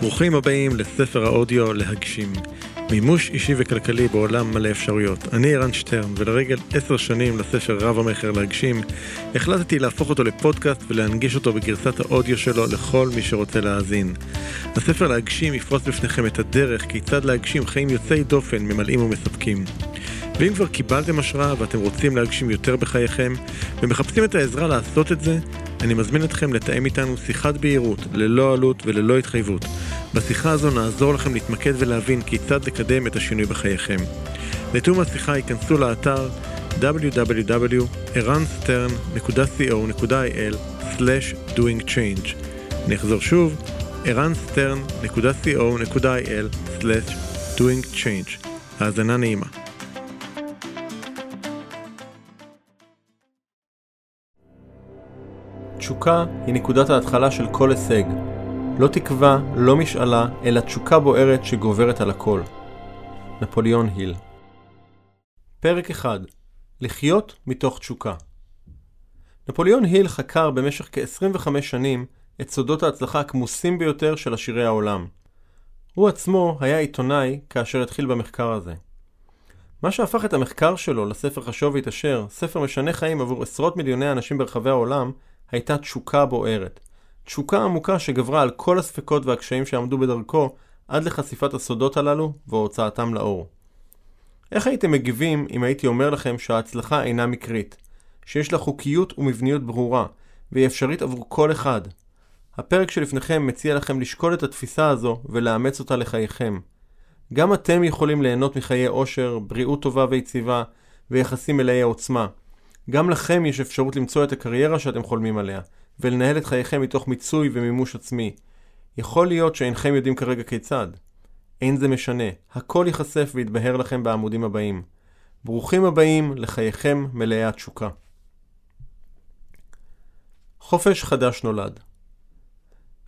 ברוכים הבאים לספר האודיו להגשים. מימוש אישי וכלכלי בעולם מלא אפשרויות. אני ערן שטרן, ולרגל עשר שנים לספר רב המכר להגשים, החלטתי להפוך אותו לפודקאסט ולהנגיש אותו בגרסת האודיו שלו לכל מי שרוצה להאזין. הספר להגשים יפרוס בפניכם את הדרך כיצד להגשים חיים יוצאי דופן, ממלאים ומספקים. ואם כבר קיבלתם השראה ואתם רוצים להגשים יותר בחייכם, ומחפשים את העזרה לעשות את זה, אני מזמין אתכם לתאם איתנו שיחת בהירות, ללא עלות וללא התחייבות. בשיחה הזו נעזור לכם להתמקד ולהבין כיצד לקדם את השינוי בחייכם. לתיאום השיחה ייכנסו לאתר www.ערנסטרן.co.il/doingchange אני אחזור שוב, ערנסטרן.co.il/doingchange האזנה נעימה. תשוקה היא נקודת ההתחלה של כל הישג. לא תקווה, לא משאלה, אלא תשוקה בוערת שגוברת על הכל. נפוליאון היל פרק 1 לחיות מתוך תשוקה נפוליאון היל חקר במשך כ-25 שנים את סודות ההצלחה הכמוסים ביותר של עשירי העולם. הוא עצמו היה עיתונאי כאשר התחיל במחקר הזה. מה שהפך את המחקר שלו לספר חשוב והתעשר, ספר משנה חיים עבור עשרות מיליוני אנשים ברחבי העולם, הייתה תשוקה בוערת. תשוקה עמוקה שגברה על כל הספקות והקשיים שעמדו בדרכו עד לחשיפת הסודות הללו והוצאתם לאור. איך הייתם מגיבים אם הייתי אומר לכם שההצלחה אינה מקרית, שיש לה חוקיות ומבניות ברורה, והיא אפשרית עבור כל אחד? הפרק שלפניכם מציע לכם לשקול את התפיסה הזו ולאמץ אותה לחייכם. גם אתם יכולים ליהנות מחיי עושר, בריאות טובה ויציבה, ויחסים מלאי עוצמה. גם לכם יש אפשרות למצוא את הקריירה שאתם חולמים עליה, ולנהל את חייכם מתוך מיצוי ומימוש עצמי. יכול להיות שאינכם יודעים כרגע כיצד. אין זה משנה, הכל ייחשף ויתבהר לכם בעמודים הבאים. ברוכים הבאים לחייכם מלאי התשוקה. חופש חדש נולד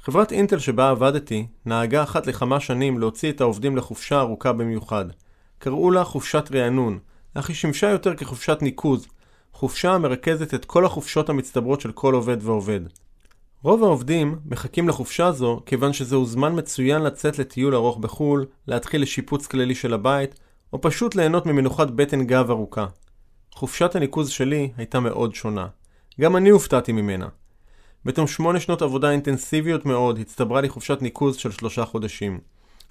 חברת אינטל שבה עבדתי נהגה אחת לכמה שנים להוציא את העובדים לחופשה ארוכה במיוחד. קראו לה חופשת רענון, אך היא שימשה יותר כחופשת ניקוז, חופשה המרכזת את כל החופשות המצטברות של כל עובד ועובד. רוב העובדים מחכים לחופשה זו כיוון שזהו זמן מצוין לצאת לטיול ארוך בחו"ל, להתחיל לשיפוץ כללי של הבית, או פשוט ליהנות ממנוחת בטן גב ארוכה. חופשת הניקוז שלי הייתה מאוד שונה. גם אני הופתעתי ממנה. בתום שמונה שנות עבודה אינטנסיביות מאוד הצטברה לי חופשת ניקוז של שלושה חודשים.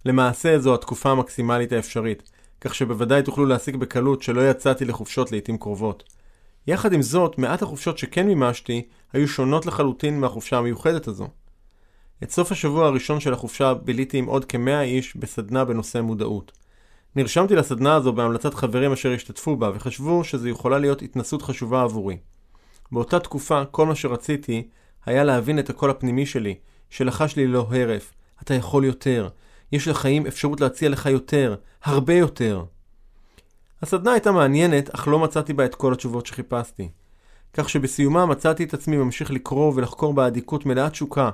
למעשה זו התקופה המקסימלית האפשרית, כך שבוודאי תוכלו להסיק בקלות שלא יצאתי לחופשות לעיתים קרובות. יחד עם זאת, מעט החופשות שכן מימשתי היו שונות לחלוטין מהחופשה המיוחדת הזו. את סוף השבוע הראשון של החופשה ביליתי עם עוד כמאה איש בסדנה בנושא מודעות. נרשמתי לסדנה הזו בהמלצת חברים אשר השתתפו בה וחשבו שזו יכולה להיות התנסות חשובה עבורי. באותה תקופה כל מה שרציתי היה להבין את הקול הפנימי שלי, שלחש לי לא הרף, אתה יכול יותר, יש לחיים אפשרות להציע לך יותר, הרבה יותר. הסדנה הייתה מעניינת, אך לא מצאתי בה את כל התשובות שחיפשתי. כך שבסיומה מצאתי את עצמי ממשיך לקרוא ולחקור באדיקות מלאת תשוקה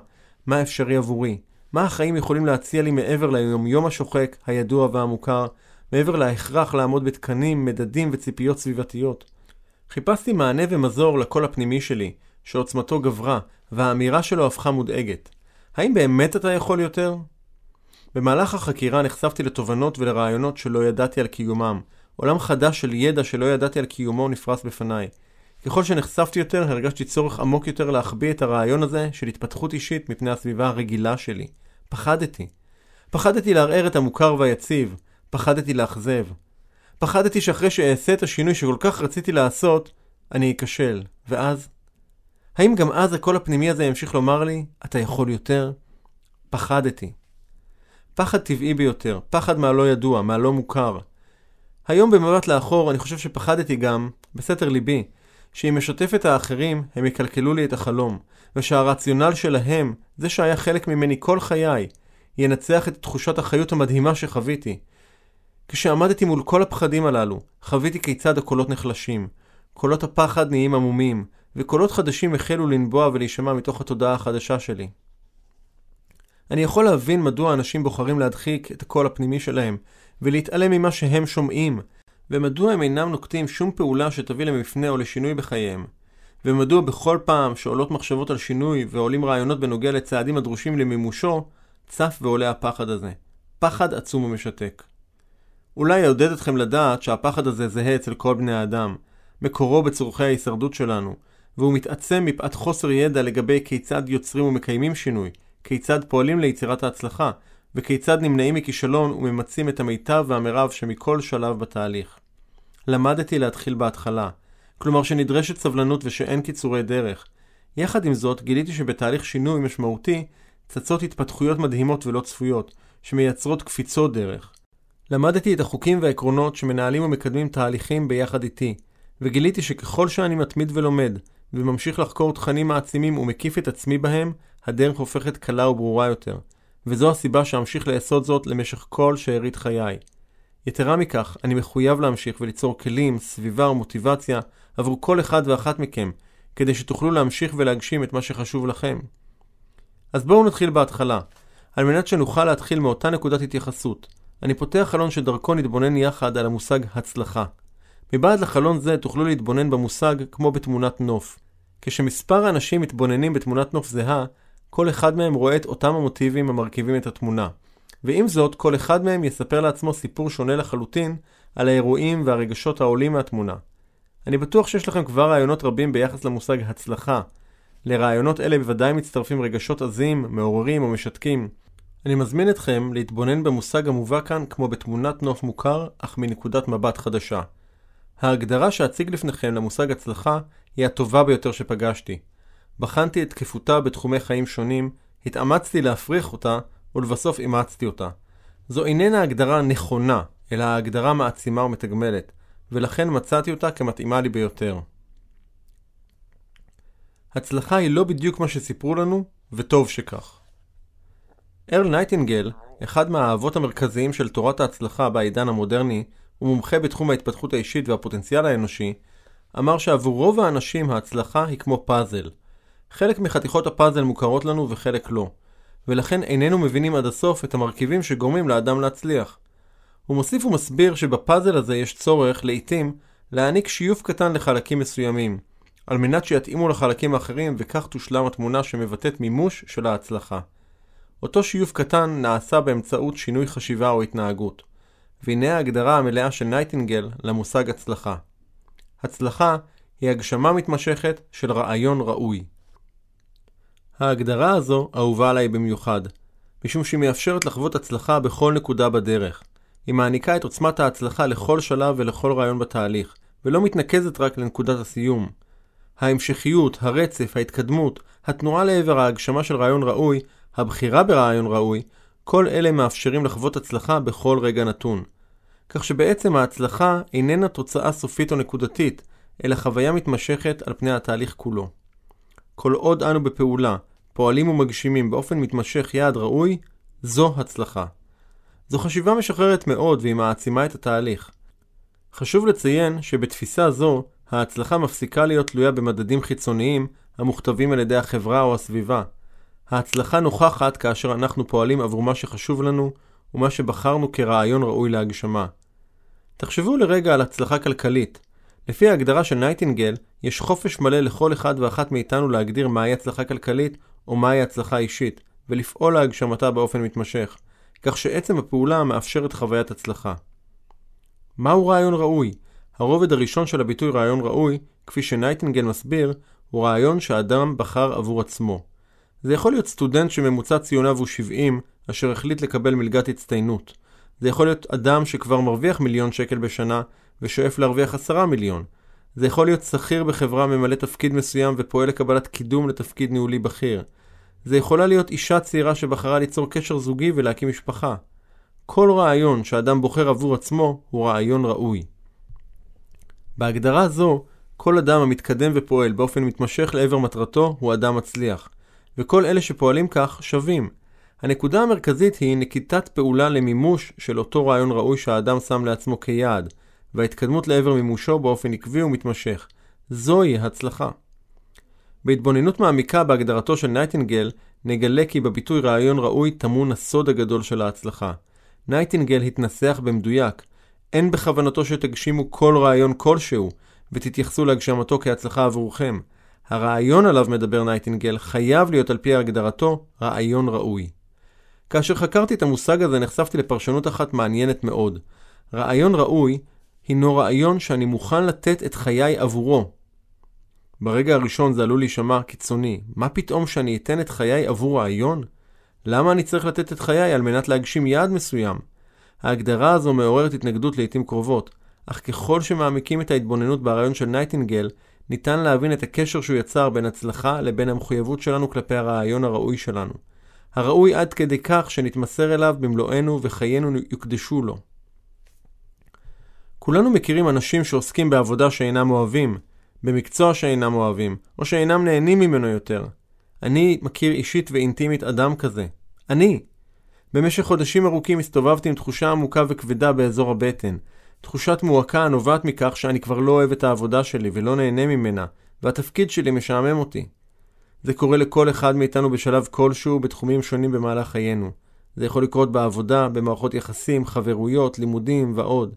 מה אפשרי עבורי, מה החיים יכולים להציע לי מעבר ליומיום השוחק, הידוע והמוכר, מעבר להכרח לעמוד בתקנים, מדדים וציפיות סביבתיות. חיפשתי מענה ומזור לקול הפנימי שלי, שעוצמתו גברה, והאמירה שלו הפכה מודאגת. האם באמת אתה יכול יותר? במהלך החקירה נחשפתי לתובנות ולרעיונות שלא ידעתי על קיומם, עולם חדש של ידע שלא ידעתי על קיומו נפרס בפניי. ככל שנחשפתי יותר, הרגשתי צורך עמוק יותר להחביא את הרעיון הזה של התפתחות אישית מפני הסביבה הרגילה שלי. פחדתי. פחדתי לערער את המוכר והיציב. פחדתי לאכזב. פחדתי שאחרי שאעשה את השינוי שכל כך רציתי לעשות, אני אכשל. ואז? האם גם אז הקול הפנימי הזה ימשיך לומר לי, אתה יכול יותר? פחדתי. פחד טבעי ביותר, פחד מהלא ידוע, מהלא מוכר. היום במבט לאחור אני חושב שפחדתי גם, בסתר ליבי, שאם אשתף את האחרים הם יקלקלו לי את החלום, ושהרציונל שלהם, זה שהיה חלק ממני כל חיי, ינצח את תחושת החיות המדהימה שחוויתי. כשעמדתי מול כל הפחדים הללו, חוויתי כיצד הקולות נחלשים. קולות הפחד נהיים עמומים, וקולות חדשים החלו לנבוע ולהישמע מתוך התודעה החדשה שלי. אני יכול להבין מדוע אנשים בוחרים להדחיק את הקול הפנימי שלהם, ולהתעלם ממה שהם שומעים, ומדוע הם אינם נוקטים שום פעולה שתביא למפנה או לשינוי בחייהם, ומדוע בכל פעם שעולות מחשבות על שינוי ועולים רעיונות בנוגע לצעדים הדרושים למימושו, צף ועולה הפחד הזה. פחד עצום ומשתק. אולי יעודד אתכם לדעת שהפחד הזה זהה אצל כל בני האדם, מקורו בצורכי ההישרדות שלנו, והוא מתעצם מפאת חוסר ידע לגבי כיצד יוצרים ומקיימים שינוי, כיצד פועלים ליצירת ההצלחה, וכיצד נמנעים מכישלון וממצים את המיטב והמרב שמכל שלב בתהליך. למדתי להתחיל בהתחלה, כלומר שנדרשת סבלנות ושאין קיצורי דרך. יחד עם זאת, גיליתי שבתהליך שינוי משמעותי צצות התפתחויות מדהימות ולא צפויות, שמייצרות קפיצות דרך. למדתי את החוקים והעקרונות שמנהלים ומקדמים תהליכים ביחד איתי, וגיליתי שככל שאני מתמיד ולומד, וממשיך לחקור תכנים מעצימים ומקיף את עצמי בהם, הדרך הופכת קלה וברורה יותר. וזו הסיבה שאמשיך לעשות זאת למשך כל שארית חיי. יתרה מכך, אני מחויב להמשיך וליצור כלים, סביבה ומוטיבציה עבור כל אחד ואחת מכם, כדי שתוכלו להמשיך ולהגשים את מה שחשוב לכם. אז בואו נתחיל בהתחלה, על מנת שנוכל להתחיל מאותה נקודת התייחסות. אני פותח חלון שדרכו נתבונן יחד על המושג הצלחה. מבעד לחלון זה תוכלו להתבונן במושג כמו בתמונת נוף. כשמספר האנשים מתבוננים בתמונת נוף זהה, כל אחד מהם רואה את אותם המוטיבים המרכיבים את התמונה. ועם זאת, כל אחד מהם יספר לעצמו סיפור שונה לחלוטין על האירועים והרגשות העולים מהתמונה. אני בטוח שיש לכם כבר רעיונות רבים ביחס למושג הצלחה. לרעיונות אלה בוודאי מצטרפים רגשות עזים, מעוררים או משתקים. אני מזמין אתכם להתבונן במושג המובא כאן כמו בתמונת נוף מוכר, אך מנקודת מבט חדשה. ההגדרה שאציג לפניכם למושג הצלחה היא הטובה ביותר שפגשתי. בחנתי את תקפותה בתחומי חיים שונים, התאמצתי להפריך אותה, ולבסוף אימצתי אותה. זו איננה הגדרה נכונה, אלא ההגדרה מעצימה ומתגמלת, ולכן מצאתי אותה כמתאימה לי ביותר. הצלחה היא לא בדיוק מה שסיפרו לנו, וטוב שכך. ארל נייטינגל, אחד מהאהבות המרכזיים של תורת ההצלחה בעידן המודרני, ומומחה בתחום ההתפתחות האישית והפוטנציאל האנושי, אמר שעבור רוב האנשים ההצלחה היא כמו פאזל. חלק מחתיכות הפאזל מוכרות לנו וחלק לא, ולכן איננו מבינים עד הסוף את המרכיבים שגורמים לאדם להצליח. הוא מוסיף ומסביר שבפאזל הזה יש צורך, לעיתים, להעניק שיוף קטן לחלקים מסוימים, על מנת שיתאימו לחלקים האחרים וכך תושלם התמונה שמבטאת מימוש של ההצלחה. אותו שיוף קטן נעשה באמצעות שינוי חשיבה או התנהגות. והנה ההגדרה המלאה של נייטינגל למושג הצלחה. הצלחה היא הגשמה מתמשכת של רעיון ראוי. ההגדרה הזו אהובה עליי במיוחד, משום שהיא מאפשרת לחוות הצלחה בכל נקודה בדרך. היא מעניקה את עוצמת ההצלחה לכל שלב ולכל רעיון בתהליך, ולא מתנקזת רק לנקודת הסיום. ההמשכיות, הרצף, ההתקדמות, התנועה לעבר ההגשמה של רעיון ראוי, הבחירה ברעיון ראוי, כל אלה מאפשרים לחוות הצלחה בכל רגע נתון. כך שבעצם ההצלחה איננה תוצאה סופית או נקודתית, אלא חוויה מתמשכת על פני התהליך כולו. כל עוד אנו בפעולה, פועלים ומגשימים באופן מתמשך יעד ראוי, זו הצלחה. זו חשיבה משחררת מאוד והיא מעצימה את התהליך. חשוב לציין שבתפיסה זו, ההצלחה מפסיקה להיות תלויה במדדים חיצוניים המוכתבים על ידי החברה או הסביבה. ההצלחה נוכחת כאשר אנחנו פועלים עבור מה שחשוב לנו ומה שבחרנו כרעיון ראוי להגשמה. תחשבו לרגע על הצלחה כלכלית. לפי ההגדרה של נייטינגל, יש חופש מלא לכל אחד ואחת מאיתנו להגדיר מהי הצלחה כלכלית או מהי הצלחה אישית, ולפעול להגשמתה באופן מתמשך, כך שעצם הפעולה מאפשרת חוויית הצלחה. מהו רעיון ראוי? הרובד הראשון של הביטוי רעיון ראוי, כפי שנייטינגל מסביר, הוא רעיון שהאדם בחר עבור עצמו. זה יכול להיות סטודנט שממוצע ציוניו הוא 70, אשר החליט לקבל מלגת הצטיינות. זה יכול להיות אדם שכבר מרוויח מיליון שקל בשנה, ושואף להרוויח עשרה מיליון. זה יכול להיות שכיר בחברה ממלא תפקיד מסוים ופועל לקבלת קידום לתפקיד ניהולי בכיר. זה יכולה להיות אישה צעירה שבחרה ליצור קשר זוגי ולהקים משפחה. כל רעיון שאדם בוחר עבור עצמו הוא רעיון ראוי. בהגדרה זו, כל אדם המתקדם ופועל באופן מתמשך לעבר מטרתו הוא אדם מצליח, וכל אלה שפועלים כך שווים. הנקודה המרכזית היא נקיטת פעולה למימוש של אותו רעיון ראוי שהאדם שם לעצמו כיעד, וההתקדמות לעבר מימושו באופן עקבי ומתמשך. זוהי הצלחה. בהתבוננות מעמיקה בהגדרתו של נייטינגל, נגלה כי בביטוי רעיון ראוי טמון הסוד הגדול של ההצלחה. נייטינגל התנסח במדויק, אין בכוונתו שתגשימו כל רעיון כלשהו, ותתייחסו להגשמתו כהצלחה עבורכם. הרעיון עליו מדבר נייטינגל חייב להיות על פי הגדרתו רעיון ראוי. כאשר חקרתי את המושג הזה נחשפתי לפרשנות אחת מעניינת מאוד. רעיון ראוי הינו רעיון שאני מוכן לתת את חיי עבורו. ברגע הראשון זה עלול להישמע קיצוני. מה פתאום שאני אתן את חיי עבור רעיון? למה אני צריך לתת את חיי על מנת להגשים יעד מסוים? ההגדרה הזו מעוררת התנגדות לעיתים קרובות, אך ככל שמעמיקים את ההתבוננות ברעיון של נייטינגל, ניתן להבין את הקשר שהוא יצר בין הצלחה לבין המחויבות שלנו כלפי הרעיון הראוי שלנו. הראוי עד כדי כך שנתמסר אליו במלואנו וחיינו יוקדשו לו. כולנו מכירים אנשים שעוסקים בעבודה שאינם אוהבים, במקצוע שאינם אוהבים, או שאינם נהנים ממנו יותר. אני מכיר אישית ואינטימית אדם כזה. אני. במשך חודשים ארוכים הסתובבתי עם תחושה עמוקה וכבדה באזור הבטן. תחושת מועקה הנובעת מכך שאני כבר לא אוהב את העבודה שלי ולא נהנה ממנה, והתפקיד שלי משעמם אותי. זה קורה לכל אחד מאיתנו בשלב כלשהו בתחומים שונים במהלך חיינו. זה יכול לקרות בעבודה, במערכות יחסים, חברויות, לימודים ועוד.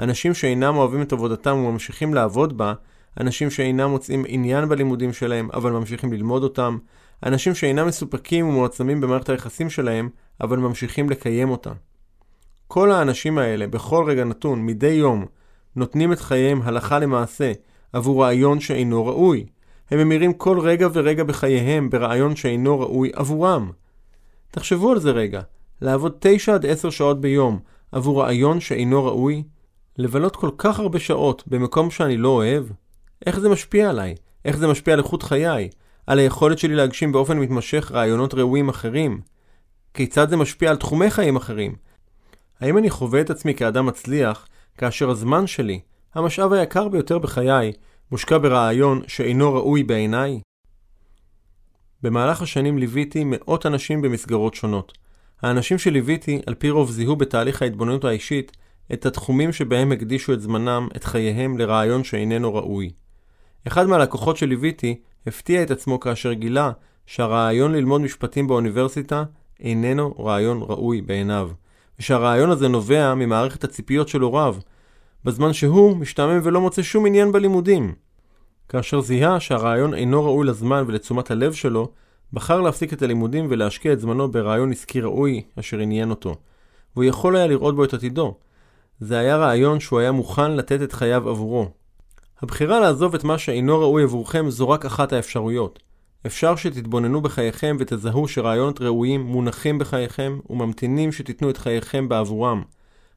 אנשים שאינם אוהבים את עבודתם וממשיכים לעבוד בה, אנשים שאינם מוצאים עניין בלימודים שלהם, אבל ממשיכים ללמוד אותם, אנשים שאינם מסופקים ומועצמים במערכת היחסים שלהם, אבל ממשיכים לקיים אותה. כל האנשים האלה, בכל רגע נתון, מדי יום, נותנים את חייהם הלכה למעשה עבור רעיון שאינו ראוי. הם ממירים כל רגע ורגע בחייהם ברעיון שאינו ראוי עבורם. תחשבו על זה רגע, לעבוד 9 עד 10 שעות ביום עבור רעיון שאינו ראוי, לבלות כל כך הרבה שעות במקום שאני לא אוהב, איך זה משפיע עליי? איך זה משפיע על איכות חיי? על היכולת שלי להגשים באופן מתמשך רעיונות ראויים אחרים? כיצד זה משפיע על תחומי חיים אחרים? האם אני חווה את עצמי כאדם מצליח, כאשר הזמן שלי, המשאב היקר ביותר בחיי, מושקע ברעיון שאינו ראוי בעיניי? במהלך השנים ליוויתי מאות אנשים במסגרות שונות. האנשים שליוויתי, על פי רוב זיהו בתהליך ההתבוננות האישית את התחומים שבהם הקדישו את זמנם, את חייהם, לרעיון שאיננו ראוי. אחד מהלקוחות שליוויתי הפתיע את עצמו כאשר גילה שהרעיון ללמוד משפטים באוניברסיטה איננו רעיון ראוי בעיניו, ושהרעיון הזה נובע ממערכת הציפיות של הוריו, בזמן שהוא משתעמם ולא מוצא שום עניין בלימודים. כאשר זיהה שהרעיון אינו ראוי לזמן ולתשומת הלב שלו, בחר להפסיק את הלימודים ולהשקיע את זמנו ברעיון עסקי ראוי אשר עניין אותו, והוא יכול היה לראות בו את עתידו. זה היה רעיון שהוא היה מוכן לתת את חייו עבורו. הבחירה לעזוב את מה שאינו ראוי עבורכם זו רק אחת האפשרויות. אפשר שתתבוננו בחייכם ותזהו שרעיונות ראויים מונחים בחייכם וממתינים שתיתנו את חייכם בעבורם.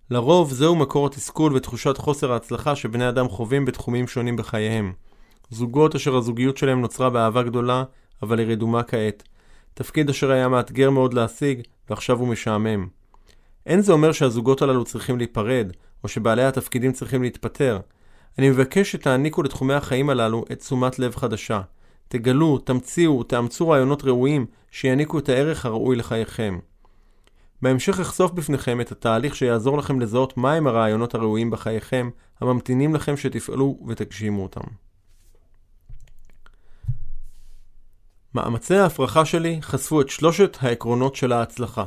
לרוב זהו מקור התסכול ותחושת חוסר ההצלחה שבני אדם חווים בתחומים שונים בחייהם. זוגות אשר הזוגיות שלהם נוצרה באהבה גדולה, אבל היא רדומה כעת. תפקיד אשר היה מאתגר מאוד להשיג, ועכשיו הוא משעמם. אין זה אומר שהזוגות הללו צריכים להיפרד, או שבעלי התפקידים צריכים להתפטר. אני מבקש שתעניקו לתחומי החיים הללו את תשומת לב חדשה. תגלו, תמציאו, תאמצו רעיונות ראויים שיעניקו את הערך הראוי לחייכם. בהמשך אחשוף בפניכם את התהליך שיעזור לכם לזהות מהם הרעיונות הראויים בחייכם, הממתינים לכם שתפעלו ותגשימו אותם. מאמצי ההפרחה שלי חשפו את שלושת העקרונות של ההצלחה.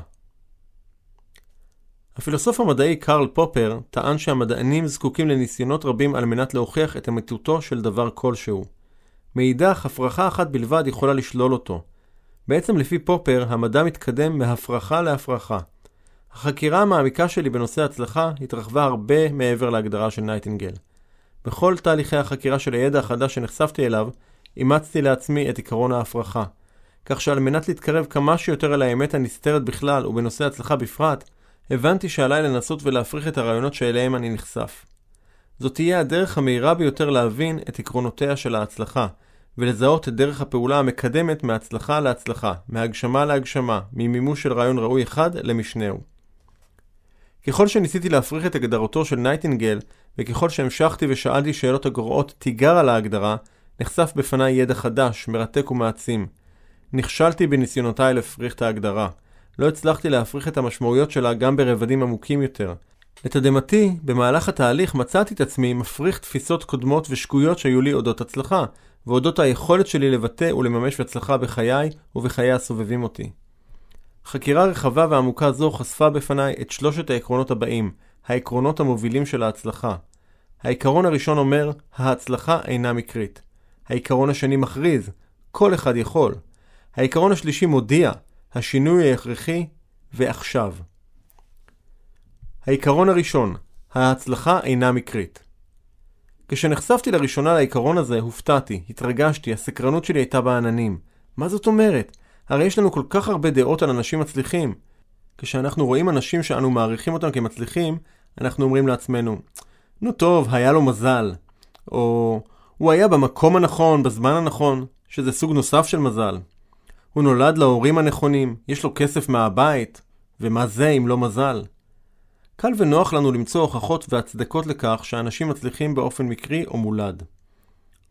הפילוסוף המדעי קרל פופר טען שהמדענים זקוקים לניסיונות רבים על מנת להוכיח את אמיתותו של דבר כלשהו. מאידך, הפרחה אחת בלבד יכולה לשלול אותו. בעצם לפי פופר, המדע מתקדם מהפרחה להפרחה. החקירה המעמיקה שלי בנושא הצלחה התרחבה הרבה מעבר להגדרה של נייטינגל. בכל תהליכי החקירה של הידע החדש שנחשפתי אליו, אימצתי לעצמי את עקרון ההפרחה. כך שעל מנת להתקרב כמה שיותר אל האמת הנסתרת בכלל ובנושא הצלחה בפרט, הבנתי שעליי לנסות ולהפריך את הרעיונות שאליהם אני נחשף. זאת תהיה הדרך המהירה ביותר להבין את עקרונותיה של ההצלחה, ולזהות את דרך הפעולה המקדמת מהצלחה להצלחה, מהגשמה להגשמה, ממימוש של רעיון ראוי אחד למשנהו. ככל שניסיתי להפריך את הגדרתו של נייטינגל, וככל שהמשכתי ושאלתי שאלות הגורעות תיגר על ההגדרה, נחשף בפניי ידע חדש, מרתק ומעצים. נכשלתי בניסיונותיי להפריך את ההגדרה. לא הצלחתי להפריך את המשמעויות שלה גם ברבדים עמוקים יותר. לתדהמתי, במהלך התהליך מצאתי את עצמי מפריך תפיסות קודמות ושגויות שהיו לי אודות הצלחה, ואודות היכולת שלי לבטא ולממש הצלחה בחיי ובחיי הסובבים אותי. חקירה רחבה ועמוקה זו חשפה בפניי את שלושת העקרונות הבאים, העקרונות המובילים של ההצלחה. העיקרון הראשון אומר, ההצלחה אינה מקרית. העיקרון השני מכריז, כל אחד יכול. העיקרון השלישי מודיע, השינוי ההכרחי, ועכשיו. העיקרון הראשון, ההצלחה אינה מקרית. כשנחשפתי לראשונה לעיקרון הזה, הופתעתי, התרגשתי, הסקרנות שלי הייתה בעננים. מה זאת אומרת? הרי יש לנו כל כך הרבה דעות על אנשים מצליחים. כשאנחנו רואים אנשים שאנו מעריכים אותם כמצליחים, אנחנו אומרים לעצמנו, נו טוב, היה לו מזל. או הוא היה במקום הנכון, בזמן הנכון, שזה סוג נוסף של מזל. הוא נולד להורים הנכונים, יש לו כסף מהבית, ומה זה אם לא מזל? קל ונוח לנו למצוא הוכחות והצדקות לכך שאנשים מצליחים באופן מקרי או מולד.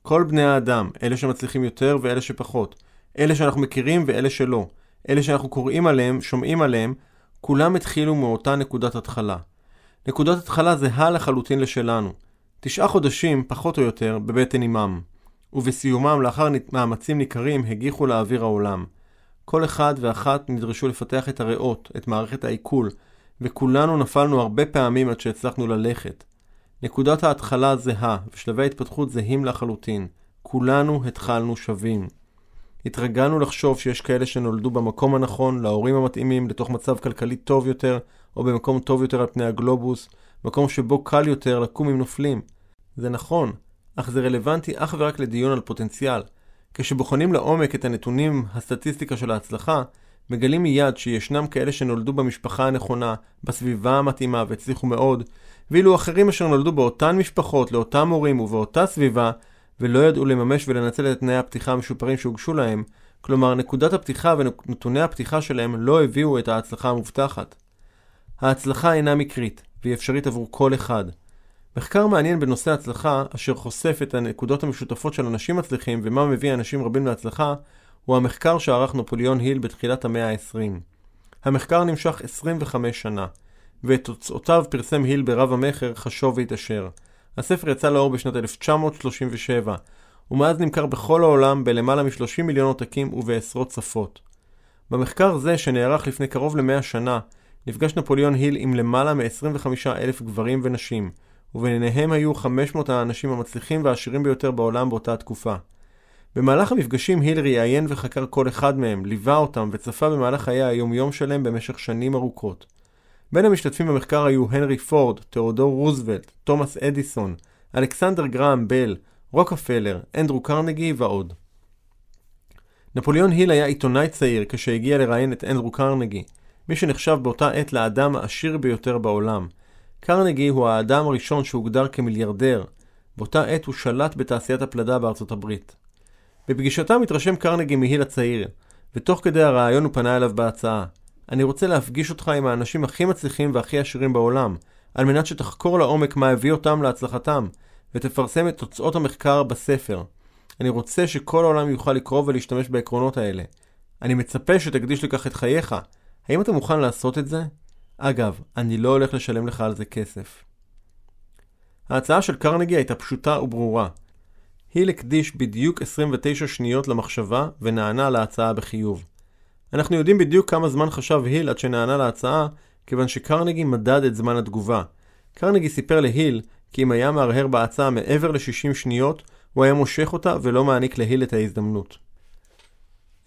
כל בני האדם, אלה שמצליחים יותר ואלה שפחות, אלה שאנחנו מכירים ואלה שלא, אלה שאנחנו קוראים עליהם, שומעים עליהם, כולם התחילו מאותה נקודת התחלה. נקודת התחלה זהה לחלוטין לשלנו. תשעה חודשים, פחות או יותר, בבטן אמם. ובסיומם, לאחר מאמצים ניכרים, הגיחו לאוויר העולם. כל אחד ואחת נדרשו לפתח את הריאות, את מערכת העיכול, וכולנו נפלנו הרבה פעמים עד שהצלחנו ללכת. נקודת ההתחלה זהה, ושלבי ההתפתחות זהים לחלוטין. כולנו התחלנו שווים. התרגלנו לחשוב שיש כאלה שנולדו במקום הנכון, להורים המתאימים, לתוך מצב כלכלי טוב יותר, או במקום טוב יותר על פני הגלובוס, מקום שבו קל יותר לקום עם נופלים. זה נכון, אך זה רלוונטי אך ורק לדיון על פוטנציאל. כשבוחנים לעומק את הנתונים, הסטטיסטיקה של ההצלחה, מגלים מיד שישנם כאלה שנולדו במשפחה הנכונה, בסביבה המתאימה והצליחו מאוד, ואילו אחרים אשר נולדו באותן משפחות, לאותם הורים ובאותה סביבה, ולא ידעו לממש ולנצל את תנאי הפתיחה המשופרים שהוגשו להם, כלומר נקודת הפתיחה ונתוני הפתיחה שלהם לא הביאו את ההצלחה המובטחת. ההצלחה אינה מקרית, והיא אפשרית עבור כל אחד. מחקר מעניין בנושא הצלחה, אשר חושף את הנקודות המשותפות של אנשים מצליחים ומה מביא אנשים רבים להצלחה, הוא המחקר שערך נפוליאון היל בתחילת המאה ה-20. המחקר נמשך 25 שנה, ואת תוצאותיו פרסם היל ברב המכר חשוב והתעשר. הספר יצא לאור בשנת 1937, ומאז נמכר בכל העולם בלמעלה מ-30 מיליון עותקים ובעשרות שפות. במחקר זה, שנערך לפני קרוב למאה שנה, נפגש נפוליאון היל עם למעלה מ-25 אלף גברים ונשים, וביניהם היו 500 האנשים המצליחים והעשירים ביותר בעולם באותה התקופה. במהלך המפגשים היל ראיין וחקר כל אחד מהם, ליווה אותם וצפה במהלך חיי היום-יום שלהם במשך שנים ארוכות. בין המשתתפים במחקר היו הנרי פורד, תיאודור רוזוולט, תומאס אדיסון, אלכסנדר גראם בל, רוקפלר, אנדרו קרנגי ועוד. נפוליאון היל היה עיתונאי צעיר כשהגיע לראיין את אנדרו קרנגי, מי שנחשב באותה עת לאדם העשיר ביותר בעולם. קרנגי הוא האדם הראשון שהוגדר כמיליארדר, באותה עת הוא שלט בתעשיית הפלדה בארצות הברית. בפגישתם התרשם קרנגי מהיל הצעיר, ותוך כדי הרעיון הוא פנה אליו בהצעה. אני רוצה להפגיש אותך עם האנשים הכי מצליחים והכי עשירים בעולם, על מנת שתחקור לעומק מה הביא אותם להצלחתם, ותפרסם את תוצאות המחקר בספר. אני רוצה שכל העולם יוכל לקרוא ולהשתמש בעקרונות האלה. אני מצפה שתקדיש לכך את חייך. האם אתה מוכן לעשות את זה? אגב, אני לא הולך לשלם לך על זה כסף. ההצעה של קרנגי הייתה פשוטה וברורה. היל הקדיש בדיוק 29 שניות למחשבה ונענה להצעה בחיוב. אנחנו יודעים בדיוק כמה זמן חשב היל עד שנענה להצעה, כיוון שקרנגי מדד את זמן התגובה. קרנגי סיפר להיל כי אם היה מהרהר בהצעה מעבר ל-60 שניות, הוא היה מושך אותה ולא מעניק להיל את ההזדמנות.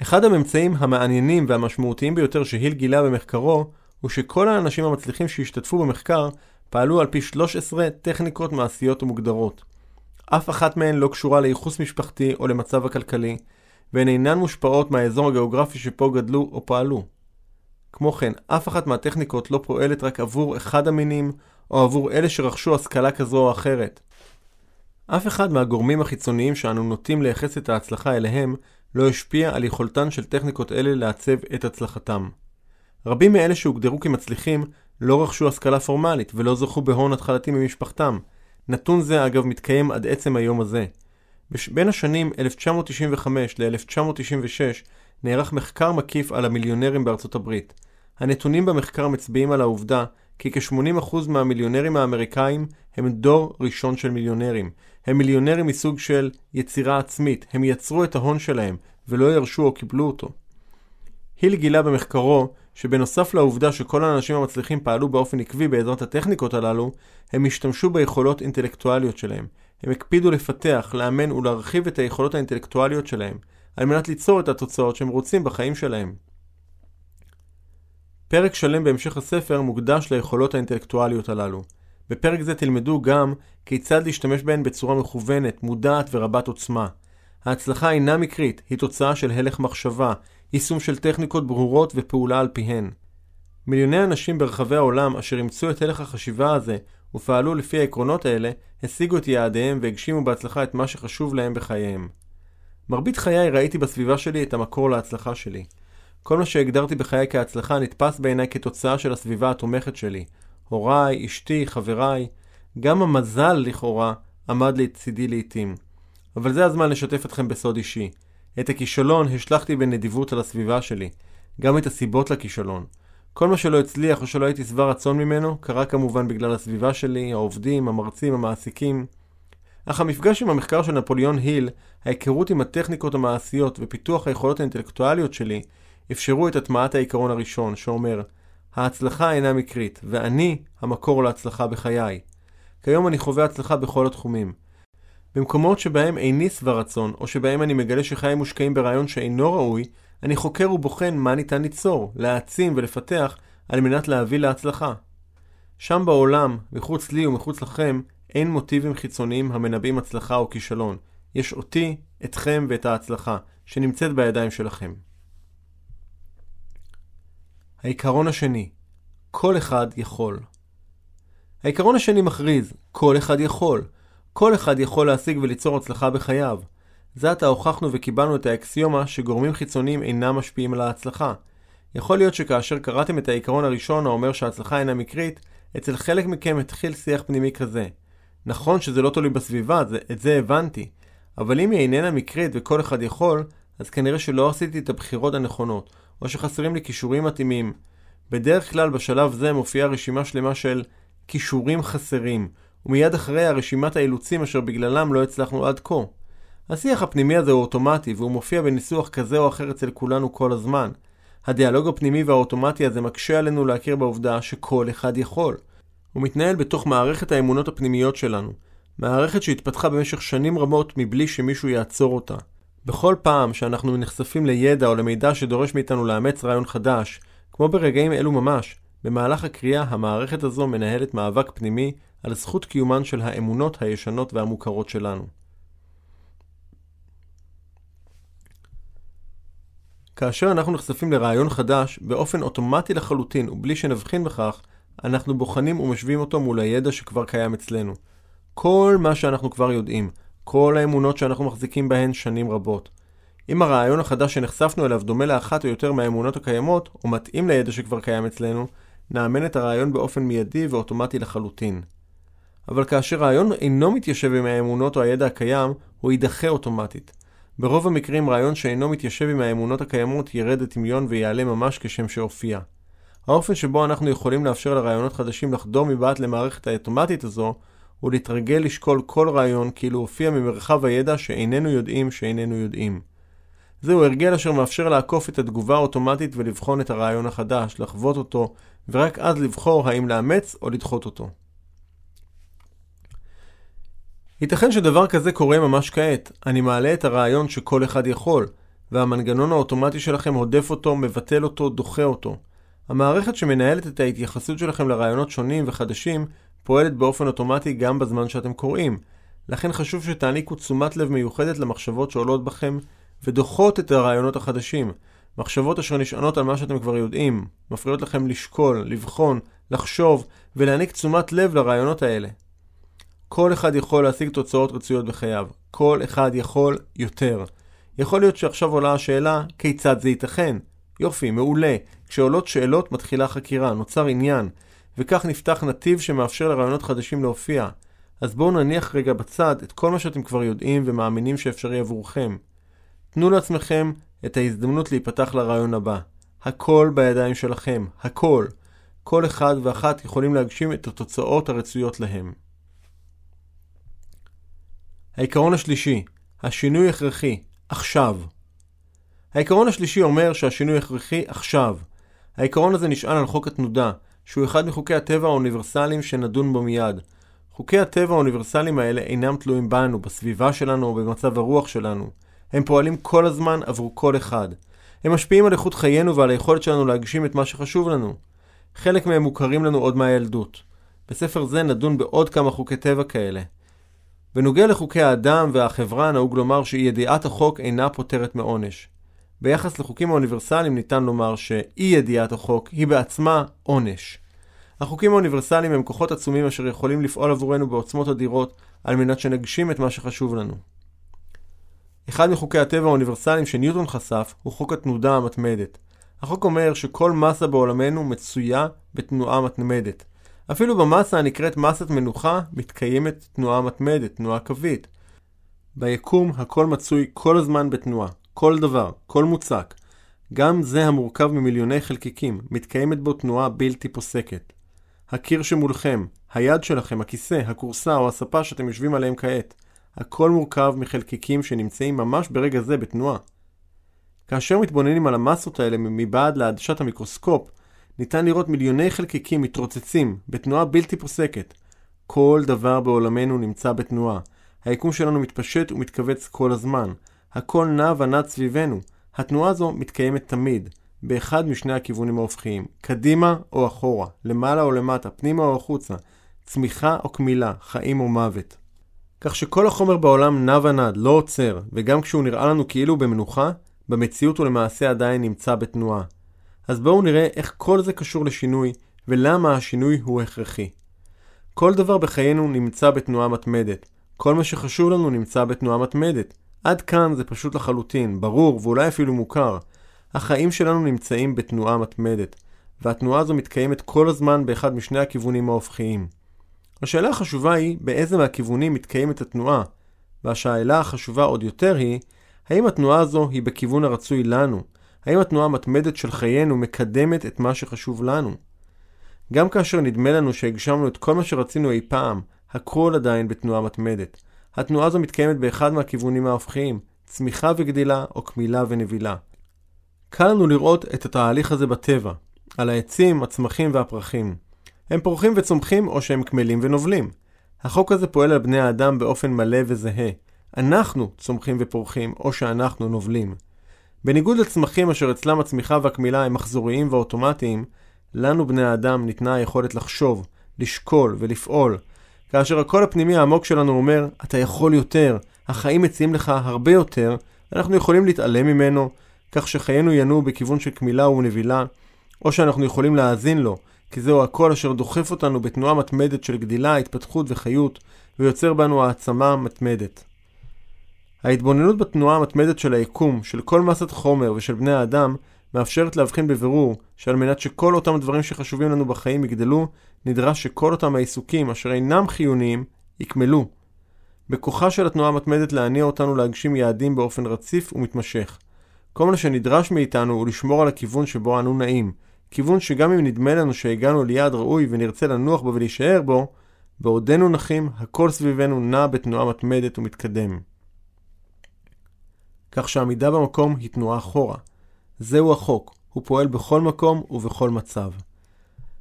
אחד הממצאים המעניינים והמשמעותיים ביותר שהיל גילה במחקרו, הוא שכל האנשים המצליחים שהשתתפו במחקר פעלו על פי 13 טכניקות מעשיות ומוגדרות. אף אחת מהן לא קשורה לייחוס משפחתי או למצב הכלכלי, והן אינן מושפעות מהאזור הגיאוגרפי שפה גדלו או פעלו. כמו כן, אף אחת מהטכניקות לא פועלת רק עבור אחד המינים, או עבור אלה שרכשו השכלה כזו או אחרת. אף אחד מהגורמים החיצוניים שאנו נוטים לייחס את ההצלחה אליהם, לא השפיע על יכולתן של טכניקות אלה לעצב את הצלחתם. רבים מאלה שהוגדרו כמצליחים לא רכשו השכלה פורמלית ולא זכו בהון התחלתי ממשפחתם. נתון זה אגב מתקיים עד עצם היום הזה. בין השנים 1995 ל-1996 נערך מחקר מקיף על המיליונרים בארצות הברית. הנתונים במחקר מצביעים על העובדה כי כ-80% מהמיליונרים האמריקאים הם דור ראשון של מיליונרים. הם מיליונרים מסוג של יצירה עצמית, הם יצרו את ההון שלהם ולא ירשו או קיבלו אותו. היל גילה במחקרו שבנוסף לעובדה שכל האנשים המצליחים פעלו באופן עקבי בעזרת הטכניקות הללו, הם השתמשו ביכולות אינטלקטואליות שלהם. הם הקפידו לפתח, לאמן ולהרחיב את היכולות האינטלקטואליות שלהם, על מנת ליצור את התוצאות שהם רוצים בחיים שלהם. פרק שלם בהמשך הספר מוקדש ליכולות האינטלקטואליות הללו. בפרק זה תלמדו גם כיצד להשתמש בהן בצורה מכוונת, מודעת ורבת עוצמה. ההצלחה אינה מקרית, היא תוצאה של הלך מחשבה, יישום של טכניקות ברורות ופעולה על פיהן. מיליוני אנשים ברחבי העולם אשר אימצו את הלך החשיבה הזה ופעלו לפי העקרונות האלה, השיגו את יעדיהם והגשימו בהצלחה את מה שחשוב להם בחייהם. מרבית חיי ראיתי בסביבה שלי את המקור להצלחה שלי. כל מה שהגדרתי בחיי כהצלחה נתפס בעיניי כתוצאה של הסביבה התומכת שלי. הוריי, אשתי, חבריי. גם המזל, לכאורה, עמד לצידי לעתים. אבל זה הזמן לשתף אתכם בסוד אישי. את הכישלון השלכתי בנדיבות על הסביבה שלי. גם את הסיבות לכישלון. כל מה שלא הצליח או שלא הייתי שבע רצון ממנו, קרה כמובן בגלל הסביבה שלי, העובדים, המרצים, המעסיקים. אך המפגש עם המחקר של נפוליאון היל, ההיכרות עם הטכניקות המעשיות ופיתוח היכולות האינטלקטואליות שלי, אפשרו את הטמעת העיקרון הראשון, שאומר, ההצלחה אינה מקרית, ואני המקור להצלחה בחיי. כיום אני חווה הצלחה בכל התחומים. במקומות שבהם איני שבע רצון, או שבהם אני מגלה שחיי מושקעים ברעיון שאינו ראוי, אני חוקר ובוחן מה ניתן ליצור, להעצים ולפתח על מנת להביא להצלחה. שם בעולם, מחוץ לי ומחוץ לכם, אין מוטיבים חיצוניים המנבאים הצלחה או כישלון. יש אותי, אתכם ואת ההצלחה, שנמצאת בידיים שלכם. העיקרון השני, כל אחד יכול. העיקרון השני מכריז, כל אחד יכול. כל אחד יכול להשיג וליצור הצלחה בחייו. זה עתה הוכחנו וקיבלנו את האקסיומה שגורמים חיצוניים אינם משפיעים על ההצלחה. יכול להיות שכאשר קראתם את העיקרון הראשון האומר שההצלחה אינה מקרית, אצל חלק מכם התחיל שיח פנימי כזה. נכון שזה לא תלוי בסביבה, זה, את זה הבנתי. אבל אם היא איננה מקרית וכל אחד יכול, אז כנראה שלא עשיתי את הבחירות הנכונות, או שחסרים לי כישורים מתאימים. בדרך כלל בשלב זה מופיעה רשימה שלמה של כישורים חסרים, ומיד אחריה רשימת האילוצים אשר בגללם לא הצלחנו עד כה. השיח הפנימי הזה הוא אוטומטי, והוא מופיע בניסוח כזה או אחר אצל כולנו כל הזמן. הדיאלוג הפנימי והאוטומטי הזה מקשה עלינו להכיר בעובדה שכל אחד יכול. הוא מתנהל בתוך מערכת האמונות הפנימיות שלנו, מערכת שהתפתחה במשך שנים רבות מבלי שמישהו יעצור אותה. בכל פעם שאנחנו נחשפים לידע או למידע שדורש מאיתנו לאמץ רעיון חדש, כמו ברגעים אלו ממש, במהלך הקריאה המערכת הזו מנהלת מאבק פנימי על זכות קיומן של האמונות הישנות והמוכרות שלנו. כאשר אנחנו נחשפים לרעיון חדש, באופן אוטומטי לחלוטין ובלי שנבחין בכך, אנחנו בוחנים ומשווים אותו מול הידע שכבר קיים אצלנו. כל מה שאנחנו כבר יודעים, כל האמונות שאנחנו מחזיקים בהן שנים רבות. אם הרעיון החדש שנחשפנו אליו דומה לאחת או יותר מהאמונות הקיימות, או מתאים לידע שכבר קיים אצלנו, נאמן את הרעיון באופן מיידי ואוטומטי לחלוטין. אבל כאשר רעיון אינו מתיישב עם האמונות או הידע הקיים, הוא יידחה אוטומטית. ברוב המקרים רעיון שאינו מתיישב עם האמונות הקיימות ירד לטמיון ויעלה ממש כשם שהופיע. האופן שבו אנחנו יכולים לאפשר לרעיונות חדשים לחדור מבעט למערכת האוטומטית הזו, הוא להתרגל לשקול כל רעיון כאילו הופיע ממרחב הידע שאיננו יודעים שאיננו יודעים. זהו הרגל אשר מאפשר לעקוף את התגובה האוטומטית ולבחון את הרעיון החדש, לחוות אותו, ורק אז לבחור האם לאמץ או לדחות אותו. ייתכן שדבר כזה קורה ממש כעת. אני מעלה את הרעיון שכל אחד יכול, והמנגנון האוטומטי שלכם הודף אותו, מבטל אותו, דוחה אותו. המערכת שמנהלת את ההתייחסות שלכם לרעיונות שונים וחדשים פועלת באופן אוטומטי גם בזמן שאתם קוראים. לכן חשוב שתעניקו תשומת לב מיוחדת למחשבות שעולות בכם ודוחות את הרעיונות החדשים. מחשבות אשר נשענות על מה שאתם כבר יודעים, מפריעות לכם לשקול, לבחון, לחשוב ולהעניק תשומת לב לרעיונות האלה. כל אחד יכול להשיג תוצאות רצויות בחייו. כל אחד יכול יותר. יכול להיות שעכשיו עולה השאלה, כיצד זה ייתכן? יופי, מעולה. כשעולות שאלות מתחילה חקירה, נוצר עניין, וכך נפתח נתיב שמאפשר לרעיונות חדשים להופיע. אז בואו נניח רגע בצד את כל מה שאתם כבר יודעים ומאמינים שאפשרי עבורכם. תנו לעצמכם את ההזדמנות להיפתח לרעיון הבא. הכל בידיים שלכם, הכל. כל אחד ואחת יכולים להגשים את התוצאות הרצויות להם. העיקרון השלישי, השינוי הכרחי, עכשיו. העיקרון השלישי אומר שהשינוי הכרחי עכשיו. העיקרון הזה נשען על חוק התנודה, שהוא אחד מחוקי הטבע האוניברסליים שנדון בו מיד. חוקי הטבע האוניברסליים האלה אינם תלויים בנו, בסביבה שלנו או במצב הרוח שלנו. הם פועלים כל הזמן עבור כל אחד. הם משפיעים על איכות חיינו ועל היכולת שלנו להגשים את מה שחשוב לנו. חלק מהם מוכרים לנו עוד מהילדות. בספר זה נדון בעוד כמה חוקי טבע כאלה. בנוגע לחוקי האדם והחברה נהוג לומר שאי ידיעת החוק אינה פותרת מעונש. ביחס לחוקים האוניברסליים ניתן לומר שאי ידיעת החוק היא בעצמה עונש. החוקים האוניברסליים הם כוחות עצומים אשר יכולים לפעול עבורנו בעוצמות אדירות על מנת שנגשים את מה שחשוב לנו. אחד מחוקי הטבע האוניברסליים שניוטון חשף הוא חוק התנודה המתמדת. החוק אומר שכל מסה בעולמנו מצויה בתנועה מתמדת. אפילו במסה הנקראת מסת מנוחה מתקיימת תנועה מתמדת, תנועה קווית. ביקום הכל מצוי כל הזמן בתנועה, כל דבר, כל מוצק. גם זה המורכב ממיליוני חלקיקים, מתקיימת בו תנועה בלתי פוסקת. הקיר שמולכם, היד שלכם, הכיסא, הכורסה או הספה שאתם יושבים עליהם כעת, הכל מורכב מחלקיקים שנמצאים ממש ברגע זה בתנועה. כאשר מתבוננים על המסות האלה מבעד לעדשת המיקרוסקופ, ניתן לראות מיליוני חלקיקים מתרוצצים בתנועה בלתי פוסקת. כל דבר בעולמנו נמצא בתנועה. היקום שלנו מתפשט ומתכווץ כל הזמן. הכל נע ונד סביבנו. התנועה הזו מתקיימת תמיד, באחד משני הכיוונים ההופכיים, קדימה או אחורה, למעלה או למטה, פנימה או החוצה, צמיחה או קמילה, חיים או מוות. כך שכל החומר בעולם נע ונד, לא עוצר, וגם כשהוא נראה לנו כאילו במנוחה, במציאות הוא למעשה עדיין נמצא בתנועה. אז בואו נראה איך כל זה קשור לשינוי, ולמה השינוי הוא הכרחי. כל דבר בחיינו נמצא בתנועה מתמדת. כל מה שחשוב לנו נמצא בתנועה מתמדת. עד כאן זה פשוט לחלוטין, ברור ואולי אפילו מוכר. החיים שלנו נמצאים בתנועה מתמדת, והתנועה הזו מתקיימת כל הזמן באחד משני הכיוונים ההופכיים. השאלה החשובה היא באיזה מהכיוונים מתקיימת התנועה, והשאלה החשובה עוד יותר היא, האם התנועה הזו היא בכיוון הרצוי לנו? האם התנועה המתמדת של חיינו מקדמת את מה שחשוב לנו? גם כאשר נדמה לנו שהגשמנו את כל מה שרצינו אי פעם, הכל עדיין בתנועה מתמדת. התנועה הזו מתקיימת באחד מהכיוונים ההופכיים, צמיחה וגדילה או קמילה ונבילה. קל לנו לראות את התהליך הזה בטבע, על העצים, הצמחים והפרחים. הם פורחים וצומחים או שהם קמלים ונובלים. החוק הזה פועל על בני האדם באופן מלא וזהה. אנחנו צומחים ופורחים או שאנחנו נובלים. בניגוד לצמחים אשר אצלם הצמיחה והקמילה הם מחזוריים ואוטומטיים, לנו בני האדם ניתנה היכולת לחשוב, לשקול ולפעול. כאשר הקול הפנימי העמוק שלנו אומר, אתה יכול יותר, החיים מציעים לך הרבה יותר, אנחנו יכולים להתעלם ממנו, כך שחיינו ינועו בכיוון של קמילה ונבילה, או שאנחנו יכולים להאזין לו, כי זהו הקול אשר דוחף אותנו בתנועה מתמדת של גדילה, התפתחות וחיות, ויוצר בנו העצמה מתמדת. ההתבוננות בתנועה המתמדת של היקום, של כל מסת חומר ושל בני האדם, מאפשרת להבחין בבירור שעל מנת שכל אותם דברים שחשובים לנו בחיים יגדלו, נדרש שכל אותם העיסוקים אשר אינם חיוניים, יקמלו. בכוחה של התנועה המתמדת להניע אותנו להגשים יעדים באופן רציף ומתמשך. כל מה שנדרש מאיתנו הוא לשמור על הכיוון שבו אנו נעים, כיוון שגם אם נדמה לנו שהגענו ליעד ראוי ונרצה לנוח בו ולהישאר בו, בעודנו נחים, הכל סביבנו נע בתנועה מתמדת ומתקדם. כך שעמידה במקום היא תנועה אחורה. זהו החוק, הוא פועל בכל מקום ובכל מצב.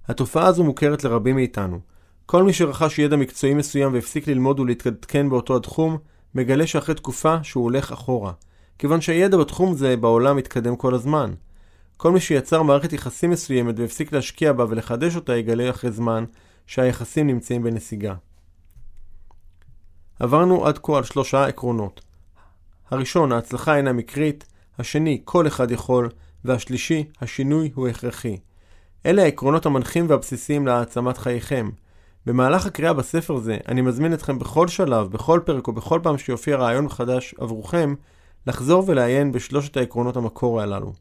התופעה הזו מוכרת לרבים מאיתנו. כל מי שרכש ידע מקצועי מסוים והפסיק ללמוד ולהתעדכן באותו התחום, מגלה שאחרי תקופה שהוא הולך אחורה. כיוון שהידע בתחום זה בעולם מתקדם כל הזמן. כל מי שיצר מערכת יחסים מסוימת והפסיק להשקיע בה ולחדש אותה יגלה אחרי זמן שהיחסים נמצאים בנסיגה. עברנו עד כה על שלושה עקרונות. הראשון, ההצלחה אינה מקרית, השני, כל אחד יכול, והשלישי, השינוי הוא הכרחי. אלה העקרונות המנחים והבסיסיים להעצמת חייכם. במהלך הקריאה בספר זה, אני מזמין אתכם בכל שלב, בכל פרק או בכל פעם שיופיע רעיון חדש עבורכם, לחזור ולעיין בשלושת העקרונות המקור הללו.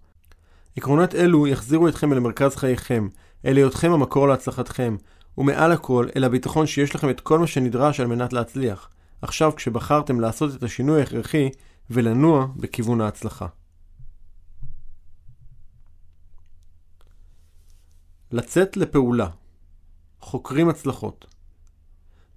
עקרונות אלו יחזירו אתכם אל מרכז חייכם, אל היותכם המקור להצלחתכם, ומעל הכל, אל הביטחון שיש לכם את כל מה שנדרש על מנת להצליח. עכשיו כשבחרתם לעשות את השינוי ההכרחי ולנוע בכיוון ההצלחה. לצאת לפעולה חוקרים הצלחות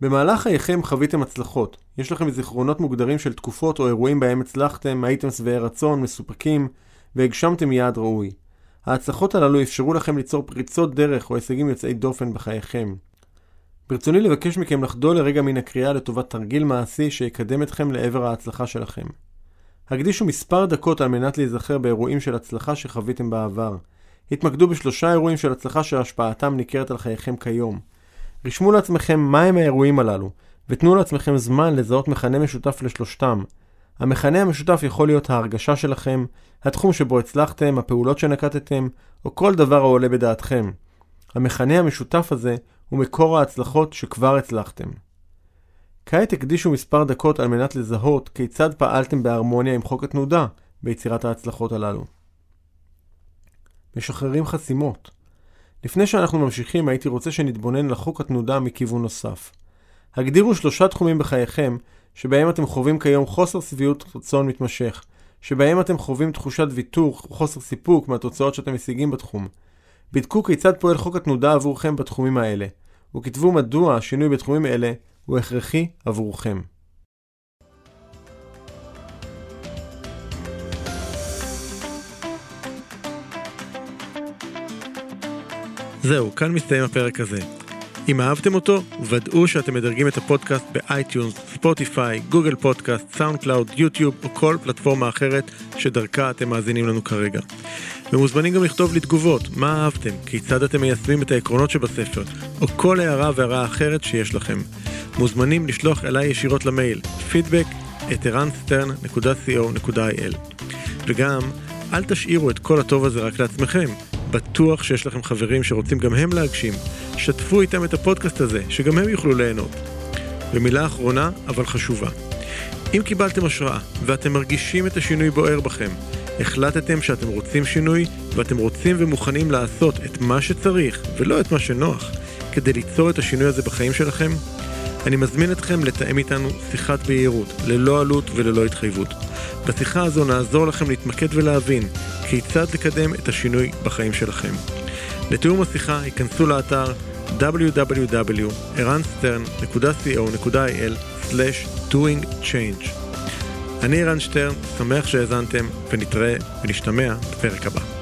במהלך חייכם חוויתם הצלחות. יש לכם זיכרונות מוגדרים של תקופות או אירועים בהם הצלחתם, הייתם שבעי רצון, מסופקים, והגשמתם יעד ראוי. ההצלחות הללו אפשרו לכם ליצור פריצות דרך או הישגים יוצאי דופן בחייכם. ברצוני לבקש מכם לחדול לרגע מן הקריאה לטובת תרגיל מעשי שיקדם אתכם לעבר ההצלחה שלכם. הקדישו מספר דקות על מנת להיזכר באירועים של הצלחה שחוויתם בעבר. התמקדו בשלושה אירועים של הצלחה שהשפעתם ניכרת על חייכם כיום. רשמו לעצמכם מהם האירועים הללו, ותנו לעצמכם זמן לזהות מכנה משותף לשלושתם. המכנה המשותף יכול להיות ההרגשה שלכם, התחום שבו הצלחתם, הפעולות שנקטתם, או כל דבר העולה בדעתכם. המכנה המשותף הזה הוא מקור ההצלחות שכבר הצלחתם. כעת הקדישו מספר דקות על מנת לזהות כיצד פעלתם בהרמוניה עם חוק התנודה ביצירת ההצלחות הללו. משחררים חסימות. לפני שאנחנו ממשיכים הייתי רוצה שנתבונן לחוק התנודה מכיוון נוסף. הגדירו שלושה תחומים בחייכם שבהם אתם חווים כיום חוסר שביעות רצון מתמשך, שבהם אתם חווים תחושת ויתור או חוסר סיפוק מהתוצאות שאתם משיגים בתחום. בדקו כיצד פועל חוק התנודה עבורכם בתחומים האלה, וכתבו מדוע השינוי בתחומים אלה הוא הכרחי עבורכם. זהו, כאן מסתיים הפרק הזה. אם אהבתם אותו, ודאו שאתם מדרגים את הפודקאסט ב iTunes, Spotify, Google Podcast, SoundCloud, YouTube או כל פלטפורמה אחרת שדרכה אתם מאזינים לנו כרגע. ומוזמנים גם לכתוב לי תגובות, מה אהבתם, כיצד אתם מיישמים את העקרונות שבספר, או כל הערה והארה אחרת שיש לכם. מוזמנים לשלוח אליי ישירות למייל, feedback at eranstern.co.il. וגם, אל תשאירו את כל הטוב הזה רק לעצמכם. בטוח שיש לכם חברים שרוצים גם הם להגשים. שתפו איתם את הפודקאסט הזה, שגם הם יוכלו ליהנות. ומילה אחרונה, אבל חשובה. אם קיבלתם השראה ואתם מרגישים את השינוי בוער בכם, החלטתם שאתם רוצים שינוי ואתם רוצים ומוכנים לעשות את מה שצריך ולא את מה שנוח כדי ליצור את השינוי הזה בחיים שלכם, אני מזמין אתכם לתאם איתנו שיחת בהירות, ללא עלות וללא התחייבות. בשיחה הזו נעזור לכם להתמקד ולהבין כיצד לקדם את השינוי בחיים שלכם. לתיאום השיחה ייכנסו לאתר www.ערנסטרן.co.il/doingchange. אני ערן שטרן, שמח שהאזנתם, ונתראה ונשתמע בפרק הבא.